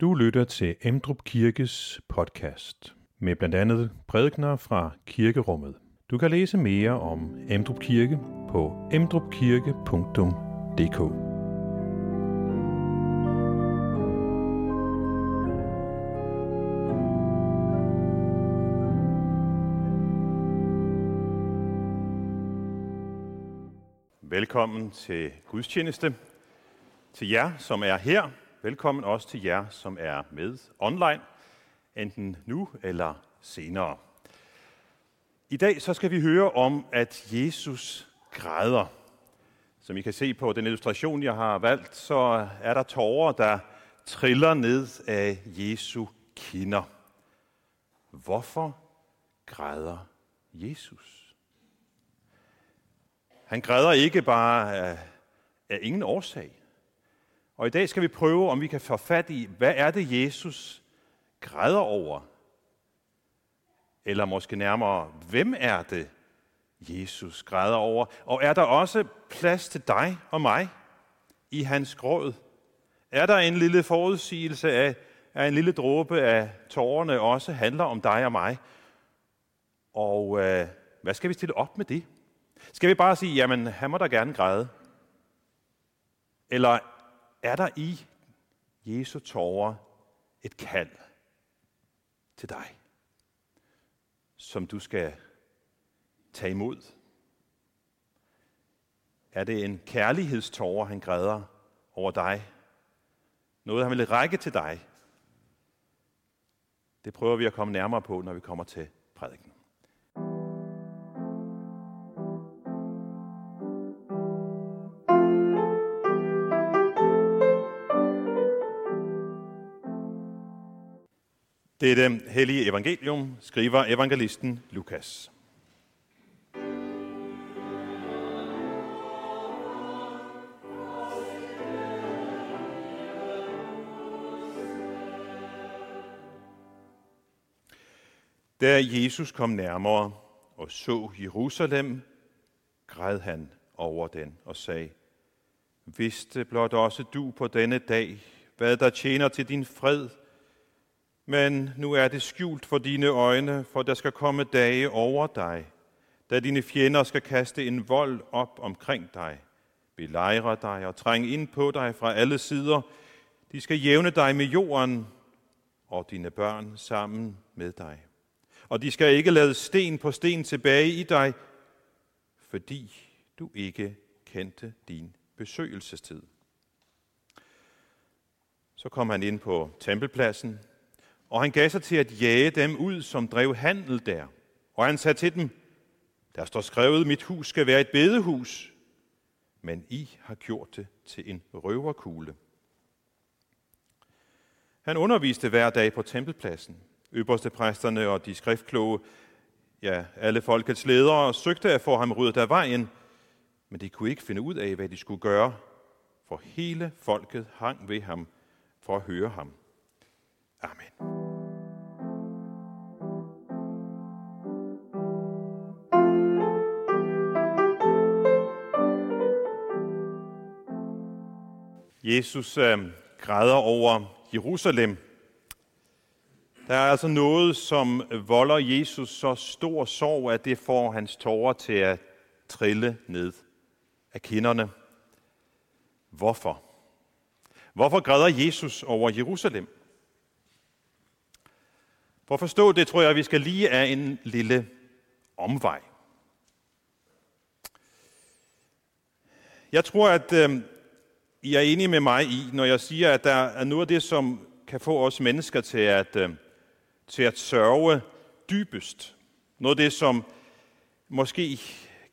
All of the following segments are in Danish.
Du lytter til Emdrup Kirkes podcast med blandt andet prædikner fra kirkerummet. Du kan læse mere om Emdrup Kirke på emdrupkirke.dk. Velkommen til gudstjeneste. Til jer, som er her, velkommen også til jer, som er med online, enten nu eller senere. I dag så skal vi høre om, at Jesus græder. Som I kan se på den illustration, jeg har valgt, så er der tårer, der triller ned af Jesu kinder. Hvorfor græder Jesus? Han græder ikke bare af, af ingen årsag. Og i dag skal vi prøve, om vi kan få fat i, hvad er det, Jesus græder over? Eller måske nærmere, hvem er det, Jesus græder over? Og er der også plads til dig og mig i hans gråd? Er der en lille forudsigelse af, at en lille dråbe af tårerne også handler om dig og mig? Og øh, hvad skal vi stille op med det? Skal vi bare sige, jamen han må da gerne græde? Eller er der i Jesu tårer et kald til dig, som du skal tage imod? Er det en kærlighedstårer, han græder over dig? Noget, han vil række til dig? Det prøver vi at komme nærmere på, når vi kommer til prædiken. Det hellige evangelium skriver evangelisten Lukas. Da Jesus kom nærmere og så Jerusalem, græd han over den og sagde, Vidste blot også du på denne dag, hvad der tjener til din fred, men nu er det skjult for dine øjne, for der skal komme dage over dig, da dine fjender skal kaste en vold op omkring dig, belejre dig og trænge ind på dig fra alle sider. De skal jævne dig med jorden og dine børn sammen med dig. Og de skal ikke lade sten på sten tilbage i dig, fordi du ikke kendte din besøgelsestid. Så kom han ind på tempelpladsen, og han gav sig til at jage dem ud, som drev handel der. Og han sagde til dem, der står skrevet, mit hus skal være et bedehus, men I har gjort det til en røverkugle. Han underviste hver dag på tempelpladsen. Øverste præsterne og de skriftkloge, ja, alle folkets ledere, søgte at få ham ryddet af vejen, men de kunne ikke finde ud af, hvad de skulle gøre, for hele folket hang ved ham for at høre ham. Amen. Jesus øh, græder over Jerusalem. Der er altså noget, som volder Jesus så stor sorg, at det får hans tårer til at trille ned af kinderne. Hvorfor? Hvorfor græder Jesus over Jerusalem? For at forstå det, tror jeg, at vi skal lige af en lille omvej. Jeg tror, at øh, i er enige med mig i, når jeg siger, at der er noget af det, som kan få os mennesker til at, øh, til at sørge dybest. Noget af det, som måske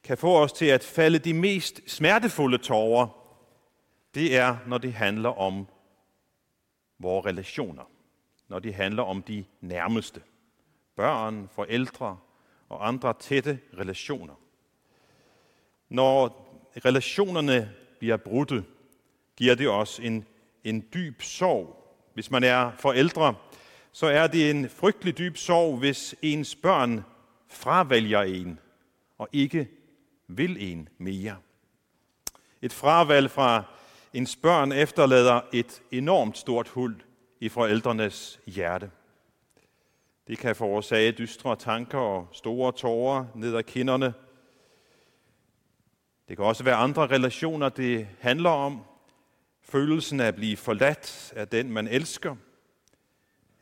kan få os til at falde de mest smertefulde tårer, det er, når det handler om vores relationer. Når de handler om de nærmeste. Børn, forældre og andre tætte relationer. Når relationerne bliver brudte, giver det os en, en dyb sorg. Hvis man er forældre, så er det en frygtelig dyb sorg, hvis ens børn fravælger en og ikke vil en mere. Et fravalg fra ens børn efterlader et enormt stort hul i forældrenes hjerte. Det kan forårsage dystre tanker og store tårer ned ad kinderne. Det kan også være andre relationer, det handler om. Følelsen af at blive forladt af den, man elsker.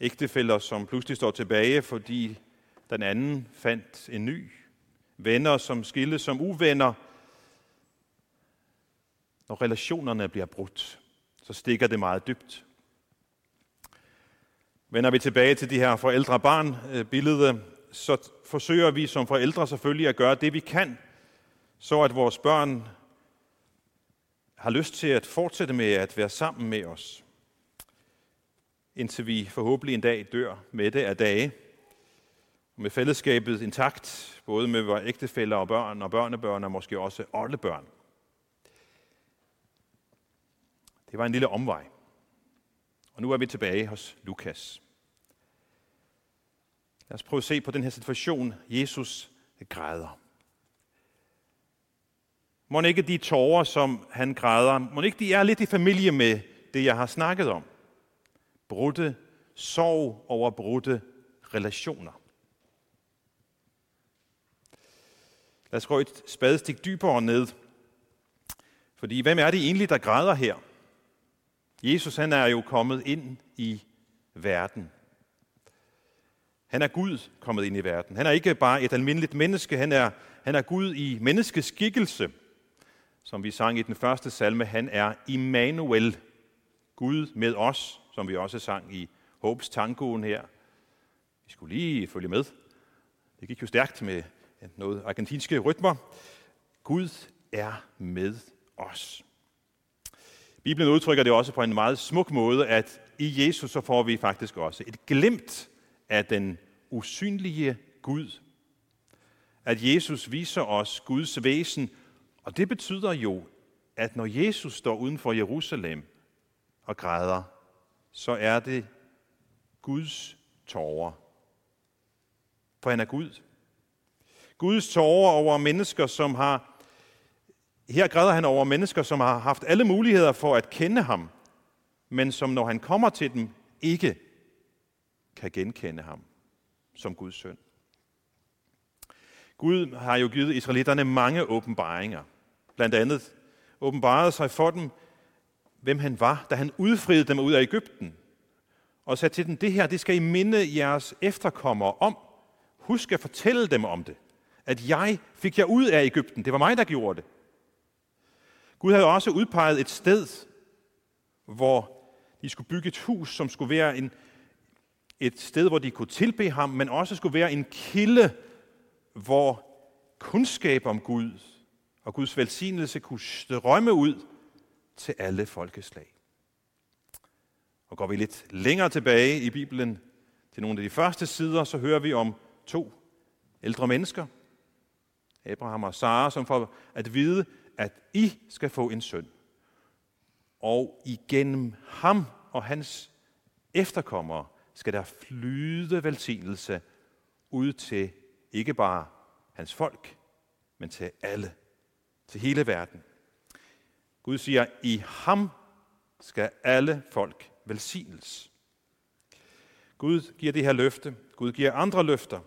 Ægtefælder, som pludselig står tilbage, fordi den anden fandt en ny. Venner, som skilles som uvenner. Når relationerne bliver brudt, så stikker det meget dybt. Vender vi tilbage til de her forældre-barn-billede, så forsøger vi som forældre selvfølgelig at gøre det, vi kan, så at vores børn har lyst til at fortsætte med at være sammen med os, indtil vi forhåbentlig en dag dør med det af dage, med fællesskabet intakt, både med vores ægtefæller og børn og børnebørn og måske også oldebørn. Det var en lille omvej. Og nu er vi tilbage hos Lukas. Lad os prøve at se på den her situation. Jesus græder. Må ikke de tårer, som han græder, må ikke de er lidt i familie med det, jeg har snakket om? Brudte sorg over brudte relationer. Lad os gå et spadestik dybere ned. Fordi hvem er det egentlig, der græder her? Jesus han er jo kommet ind i verden. Han er Gud kommet ind i verden. Han er ikke bare et almindeligt menneske, han er, han er Gud i menneskeskikkelse. Som vi sang i den første salme, han er Immanuel, Gud med os, som vi også sang i Håbs tangoen her. Vi skulle lige følge med. Det gik jo stærkt med noget argentinske rytmer. Gud er med os. Bibelen udtrykker det også på en meget smuk måde, at i Jesus så får vi faktisk også et glimt af den usynlige Gud. At Jesus viser os Guds væsen, og det betyder jo, at når Jesus står uden for Jerusalem og græder, så er det Guds tårer. For han er Gud. Guds tårer over mennesker, som har her græder han over mennesker, som har haft alle muligheder for at kende ham, men som når han kommer til dem, ikke kan genkende ham som Guds søn. Gud har jo givet israelitterne mange åbenbaringer. Blandt andet åbenbarede sig for dem, hvem han var, da han udfriede dem ud af Ægypten. Og sagde til dem, det her, det skal I minde jeres efterkommere om. Husk at fortælle dem om det. At jeg fik jer ud af Ægypten. Det var mig, der gjorde det. Gud havde også udpeget et sted, hvor de skulle bygge et hus, som skulle være en, et sted, hvor de kunne tilbe ham, men også skulle være en kilde, hvor kundskab om Gud og Guds velsignelse kunne strømme ud til alle folkeslag. Og går vi lidt længere tilbage i Bibelen til nogle af de første sider, så hører vi om to ældre mennesker, Abraham og Sara, som får at vide, at I skal få en søn. Og igennem ham og hans efterkommere skal der flyde velsignelse ud til ikke bare hans folk, men til alle, til hele verden. Gud siger, i ham skal alle folk velsignes. Gud giver det her løfte. Gud giver andre løfter.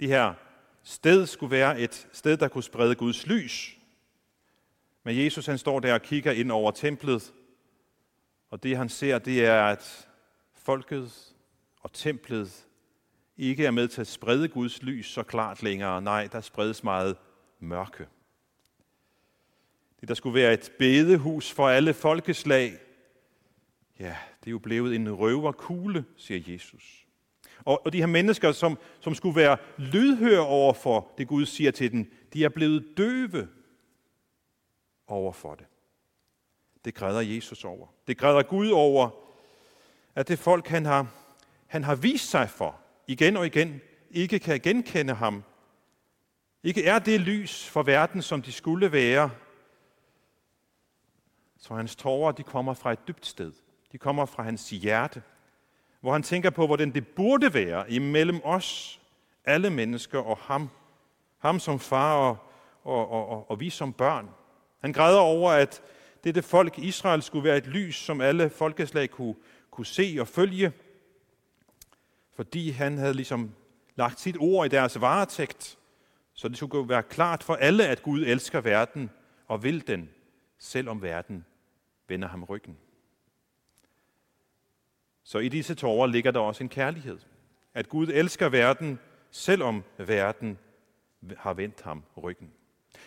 Det her sted skulle være et sted, der kunne sprede Guds lys. Men Jesus han står der og kigger ind over templet, og det han ser, det er, at folket og templet ikke er med til at sprede Guds lys så klart længere. Nej, der spredes meget mørke. Det, der skulle være et bedehus for alle folkeslag, ja, det er jo blevet en røverkugle, siger Jesus. Og, og de her mennesker, som, som skulle være lydhøre over for det Gud siger til dem, de er blevet døve over for det. Det græder Jesus over. Det græder Gud over, at det folk, han har, han har vist sig for igen og igen, ikke kan genkende ham. Ikke er det lys for verden, som de skulle være. Så hans tårer, de kommer fra et dybt sted. De kommer fra hans hjerte, hvor han tænker på, hvordan det burde være imellem os, alle mennesker og ham. Ham som far og, og, og, og, og vi som børn. Han græder over, at dette folk Israel skulle være et lys, som alle folkeslag kunne, kunne se og følge, fordi han havde ligesom lagt sit ord i deres varetægt, så det skulle være klart for alle, at Gud elsker verden og vil den, selvom verden vender ham ryggen. Så i disse tårer ligger der også en kærlighed. At Gud elsker verden, selvom verden har vendt ham ryggen.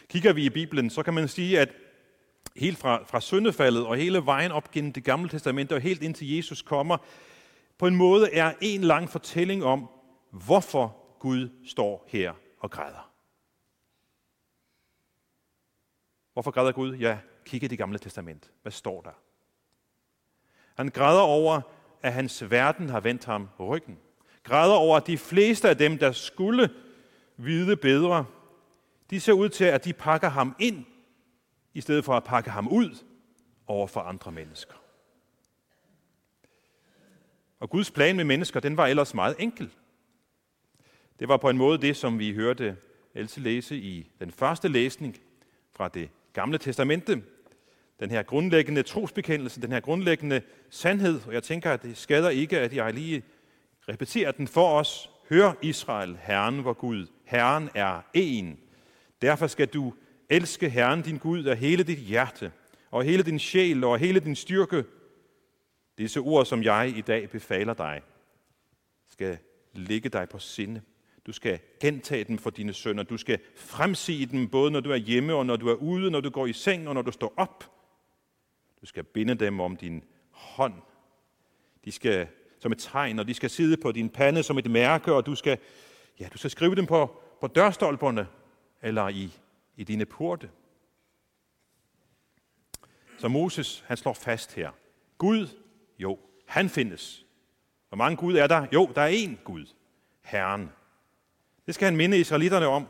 Kigger vi i Bibelen, så kan man sige, at helt fra, fra syndefaldet og hele vejen op gennem det gamle testamente og helt indtil Jesus kommer, på en måde er en lang fortælling om, hvorfor Gud står her og græder. Hvorfor græder Gud? Ja, kig i det gamle testament. Hvad står der? Han græder over, at hans verden har vendt ham ryggen. Græder over, at de fleste af dem, der skulle vide bedre, de ser ud til, at de pakker ham ind, i stedet for at pakke ham ud over for andre mennesker. Og Guds plan med mennesker, den var ellers meget enkel. Det var på en måde det, som vi hørte Else læse i den første læsning fra det gamle testamente. Den her grundlæggende trosbekendelse, den her grundlæggende sandhed, og jeg tænker, at det skader ikke, at jeg lige repeterer den for os. Hør Israel, Herren vor Gud. Herren er en. Derfor skal du elske Herren din Gud af hele dit hjerte, og hele din sjæl og hele din styrke. Disse ord, som jeg i dag befaler dig, skal ligge dig på sinde. Du skal gentage dem for dine sønner. Du skal fremsige dem, både når du er hjemme og når du er ude, når du går i seng og når du står op. Du skal binde dem om din hånd. De skal som et tegn, og de skal sidde på din pande som et mærke, og du skal, ja, du skal skrive dem på, på dørstolperne eller i, i dine porte. Så Moses, han slår fast her. Gud, jo, han findes. Hvor mange Gud er der? Jo, der er én Gud. Herren. Det skal han minde israelitterne om.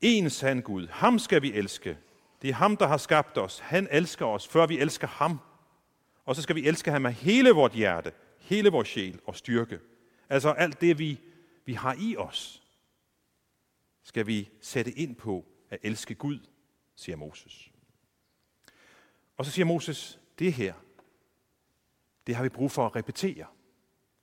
En sand Gud. Ham skal vi elske. Det er ham, der har skabt os. Han elsker os, før vi elsker ham. Og så skal vi elske ham med hele vort hjerte, hele vores sjæl og styrke. Altså alt det, vi, vi har i os, skal vi sætte ind på at elske Gud, siger Moses. Og så siger Moses, det her, det har vi brug for at repetere.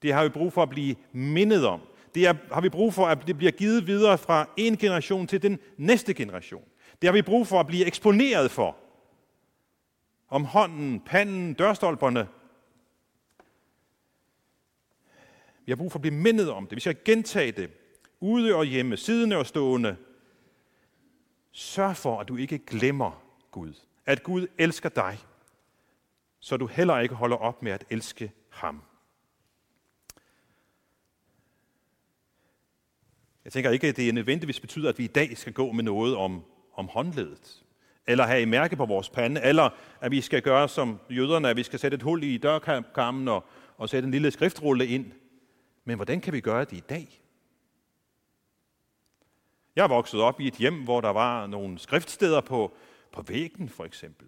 Det har vi brug for at blive mindet om. Det er, har vi brug for, at det bliver givet videre fra en generation til den næste generation. Det har vi brug for at blive eksponeret for. Om hånden, panden, dørstolperne. Vi har brug for at blive mindet om det. Vi skal gentage det. Ude og hjemme, siddende og stående. Sørg for, at du ikke glemmer Gud. At Gud elsker dig, så du heller ikke holder op med at elske ham. Jeg tænker ikke, at det er nødvendigvis betyder, at vi i dag skal gå med noget om, om håndledet, eller have i mærke på vores pande, eller at vi skal gøre som jøderne, at vi skal sætte et hul i dørkammen og, og sætte en lille skriftrulle ind. Men hvordan kan vi gøre det i dag? Jeg er vokset op i et hjem, hvor der var nogle skriftsteder på, på væggen, for eksempel.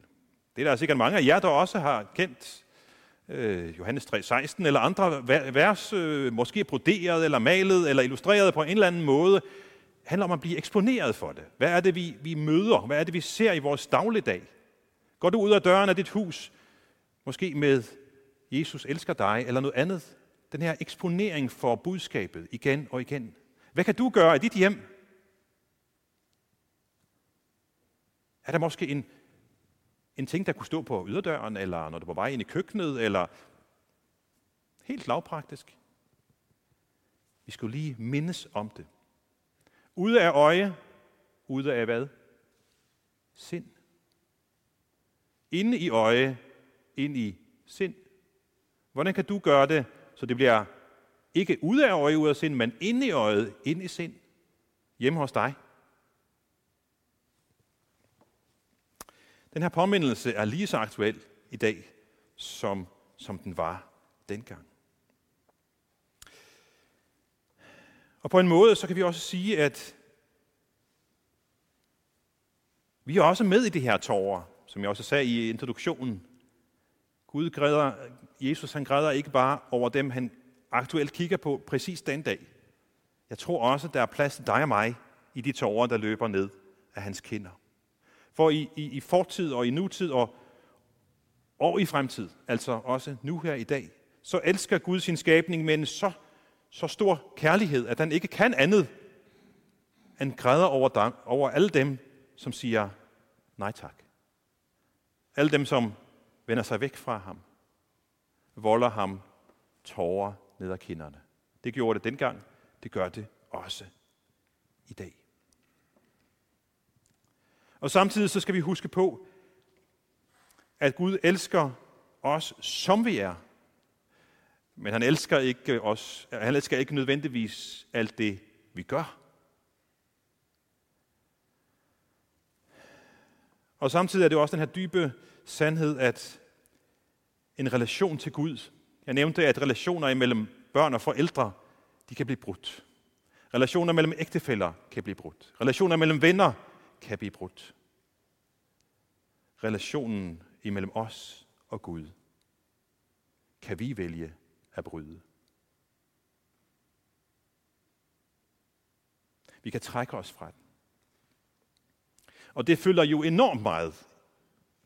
Det er der sikkert mange af jer, der også har kendt øh, Johannes 3:16 eller andre vers, øh, måske broderet eller malet eller illustreret på en eller anden måde, handler om at blive eksponeret for det. Hvad er det, vi, vi møder? Hvad er det, vi ser i vores dagligdag? Går du ud af døren af dit hus, måske med Jesus elsker dig, eller noget andet? Den her eksponering for budskabet igen og igen. Hvad kan du gøre i dit hjem? Er der måske en, en ting, der kunne stå på yderdøren, eller når du var på vej ind i køkkenet, eller helt lavpraktisk. Vi skulle lige mindes om det. Ude af øje, ude af hvad? Sind. Inde i øje, ind i sind. Hvordan kan du gøre det, så det bliver ikke ude af øje, ude af sind, men inde i øjet, ind i sind, hjemme hos dig? Den her påmindelse er lige så aktuel i dag, som, som den var dengang. Og på en måde, så kan vi også sige, at vi er også med i det her tårer, som jeg også sagde i introduktionen. Gud græder, Jesus han græder ikke bare over dem, han aktuelt kigger på præcis den dag. Jeg tror også, der er plads til dig og mig i de tårer, der løber ned af hans kinder. For i, i, i fortid og i nutid og, og i fremtid, altså også nu her i dag, så elsker Gud sin skabning med en så, så stor kærlighed, at han ikke kan andet end græder over, dem, over alle dem, som siger nej tak. Alle dem, som vender sig væk fra ham, volder ham tårer ned ad kinderne. Det gjorde det dengang, det gør det også i dag. Og samtidig så skal vi huske på, at Gud elsker os, som vi er. Men han elsker ikke os, han elsker ikke nødvendigvis alt det, vi gør. Og samtidig er det også den her dybe sandhed, at en relation til Gud, jeg nævnte, at relationer imellem børn og forældre, de kan blive brudt. Relationer mellem ægtefæller kan blive brudt. Relationer mellem venner kan blive brudt. Relationen imellem os og Gud kan vi vælge at bryde. Vi kan trække os fra den. Og det følger jo enormt meget,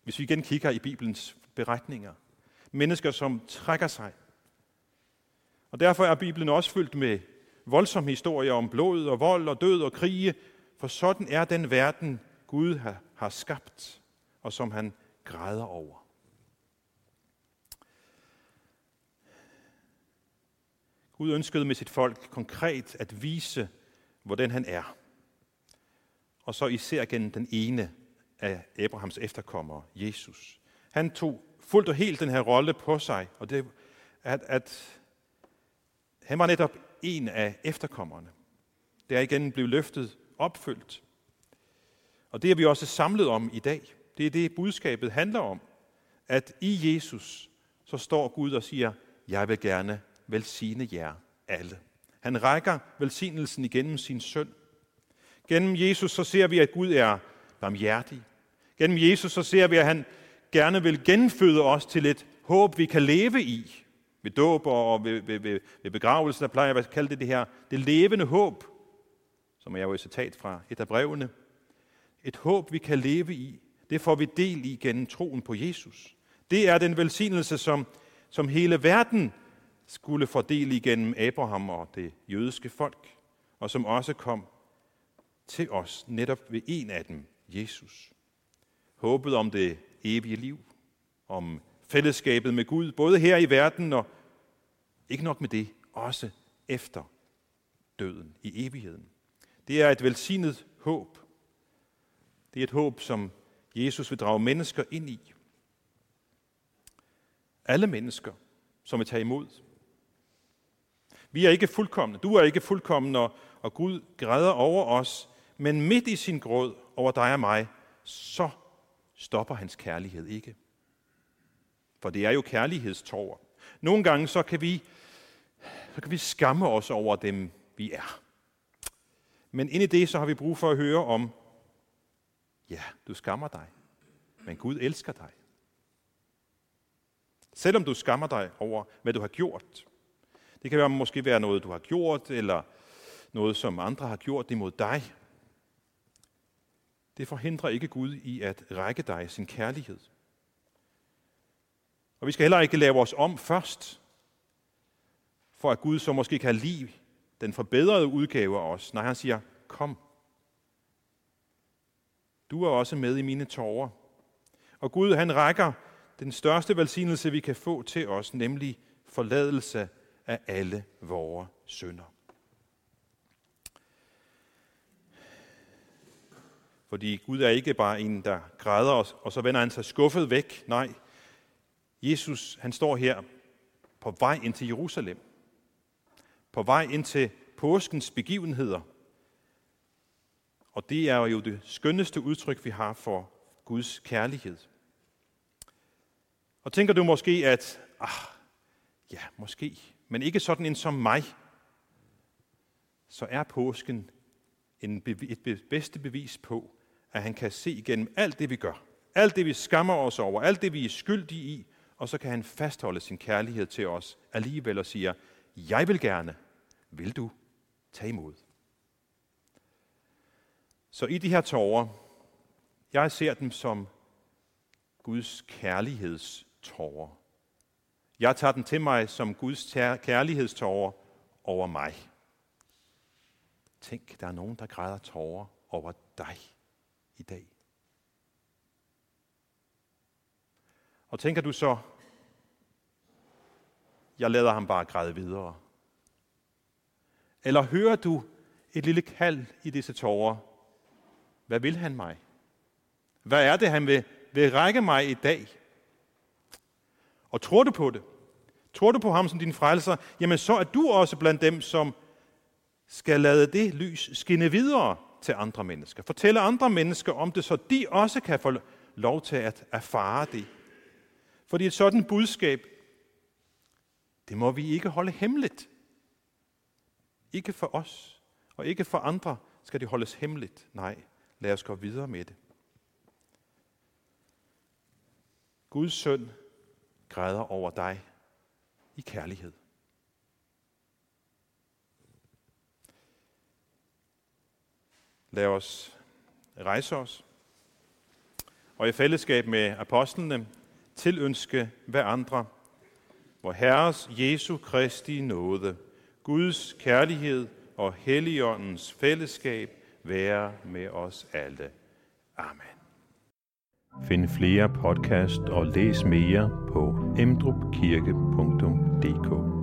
hvis vi igen kigger i Bibelens beretninger. Mennesker, som trækker sig. Og derfor er Bibelen også fyldt med voldsomme historier om blod og vold og død og krige, for sådan er den verden, Gud har skabt, og som han græder over. Gud ønskede med sit folk konkret at vise, hvordan han er. Og så især gennem den ene af Abrahams efterkommere, Jesus. Han tog fuldt og helt den her rolle på sig, og det at, at han var netop en af efterkommerne. Der igen blev løftet opfyldt. Og det er vi også samlet om i dag. Det er det, budskabet handler om. At i Jesus, så står Gud og siger, jeg vil gerne velsigne jer alle. Han rækker velsignelsen igennem sin søn. Gennem Jesus så ser vi, at Gud er barmhjertig. Gennem Jesus så ser vi, at han gerne vil genføde os til et håb, vi kan leve i. Ved dåb og ved, ved, ved, ved begravelse, der plejer jeg at kalde det det her, det levende håb, som er jo et citat fra et af brevene. Et håb, vi kan leve i, det får vi del i gennem troen på Jesus. Det er den velsignelse, som, som hele verden skulle få del i gennem Abraham og det jødiske folk, og som også kom til os netop ved en af dem, Jesus. Håbet om det evige liv, om fællesskabet med Gud, både her i verden og ikke nok med det, også efter døden i evigheden. Det er et velsignet håb. Det er et håb, som Jesus vil drage mennesker ind i. Alle mennesker, som vil tage imod. Vi er ikke fuldkommende. Du er ikke fuldkommen, og, og Gud græder over os. Men midt i sin gråd over dig og mig, så stopper hans kærlighed ikke. For det er jo kærlighedstårer. Nogle gange så kan vi, så kan vi skamme os over dem, vi er. Men ind i det, så har vi brug for at høre om, ja, du skammer dig, men Gud elsker dig. Selvom du skammer dig over, hvad du har gjort. Det kan være, måske være noget, du har gjort, eller noget, som andre har gjort imod dig. Det forhindrer ikke Gud i at række dig sin kærlighed. Og vi skal heller ikke lave os om først, for at Gud så måske kan lide den forbedrede udgave af os, når han siger, kom. Du er også med i mine tårer. Og Gud, han rækker den største velsignelse, vi kan få til os, nemlig forladelse af alle vores synder. Fordi Gud er ikke bare en, der græder os, og så vender han sig skuffet væk. Nej, Jesus han står her på vej ind til Jerusalem. På vej ind til påskens begivenheder. Og det er jo det skønneste udtryk, vi har for Guds kærlighed. Og tænker du måske, at ah, ja, måske, men ikke sådan en som mig, så er påsken en, et bedste bevis på, at han kan se igennem alt det, vi gør. Alt det, vi skammer os over, alt det, vi er skyldige i, og så kan han fastholde sin kærlighed til os alligevel og siger, jeg vil gerne, vil du tage imod? Så i de her tårer, jeg ser dem som Guds kærlighedstårer. Jeg tager den til mig som Guds kærlighedstårer over mig. Tænk, der er nogen, der græder tårer over dig i dag. Og tænker du så, jeg lader ham bare græde videre? Eller hører du et lille kald i disse tårer? Hvad vil han mig? Hvad er det, han vil, vil række mig i dag? Og tror du på det? Tror du på ham som din frelser? Jamen så er du også blandt dem, som skal lade det lys skinne videre til andre mennesker. Fortælle andre mennesker om det, så de også kan få lov til at erfare det. Fordi et sådan budskab, det må vi ikke holde hemmeligt. Ikke for os, og ikke for andre skal det holdes hemmeligt. Nej, lad os gå videre med det. Guds søn græder over dig i kærlighed. Lad os rejse os og i fællesskab med apostlene tilønske hver andre, hvor Herres Jesu Kristi nåde, Guds kærlighed og Helligåndens fællesskab være med os alle. Amen. Find flere podcast og læs mere på emdrupkirke.dk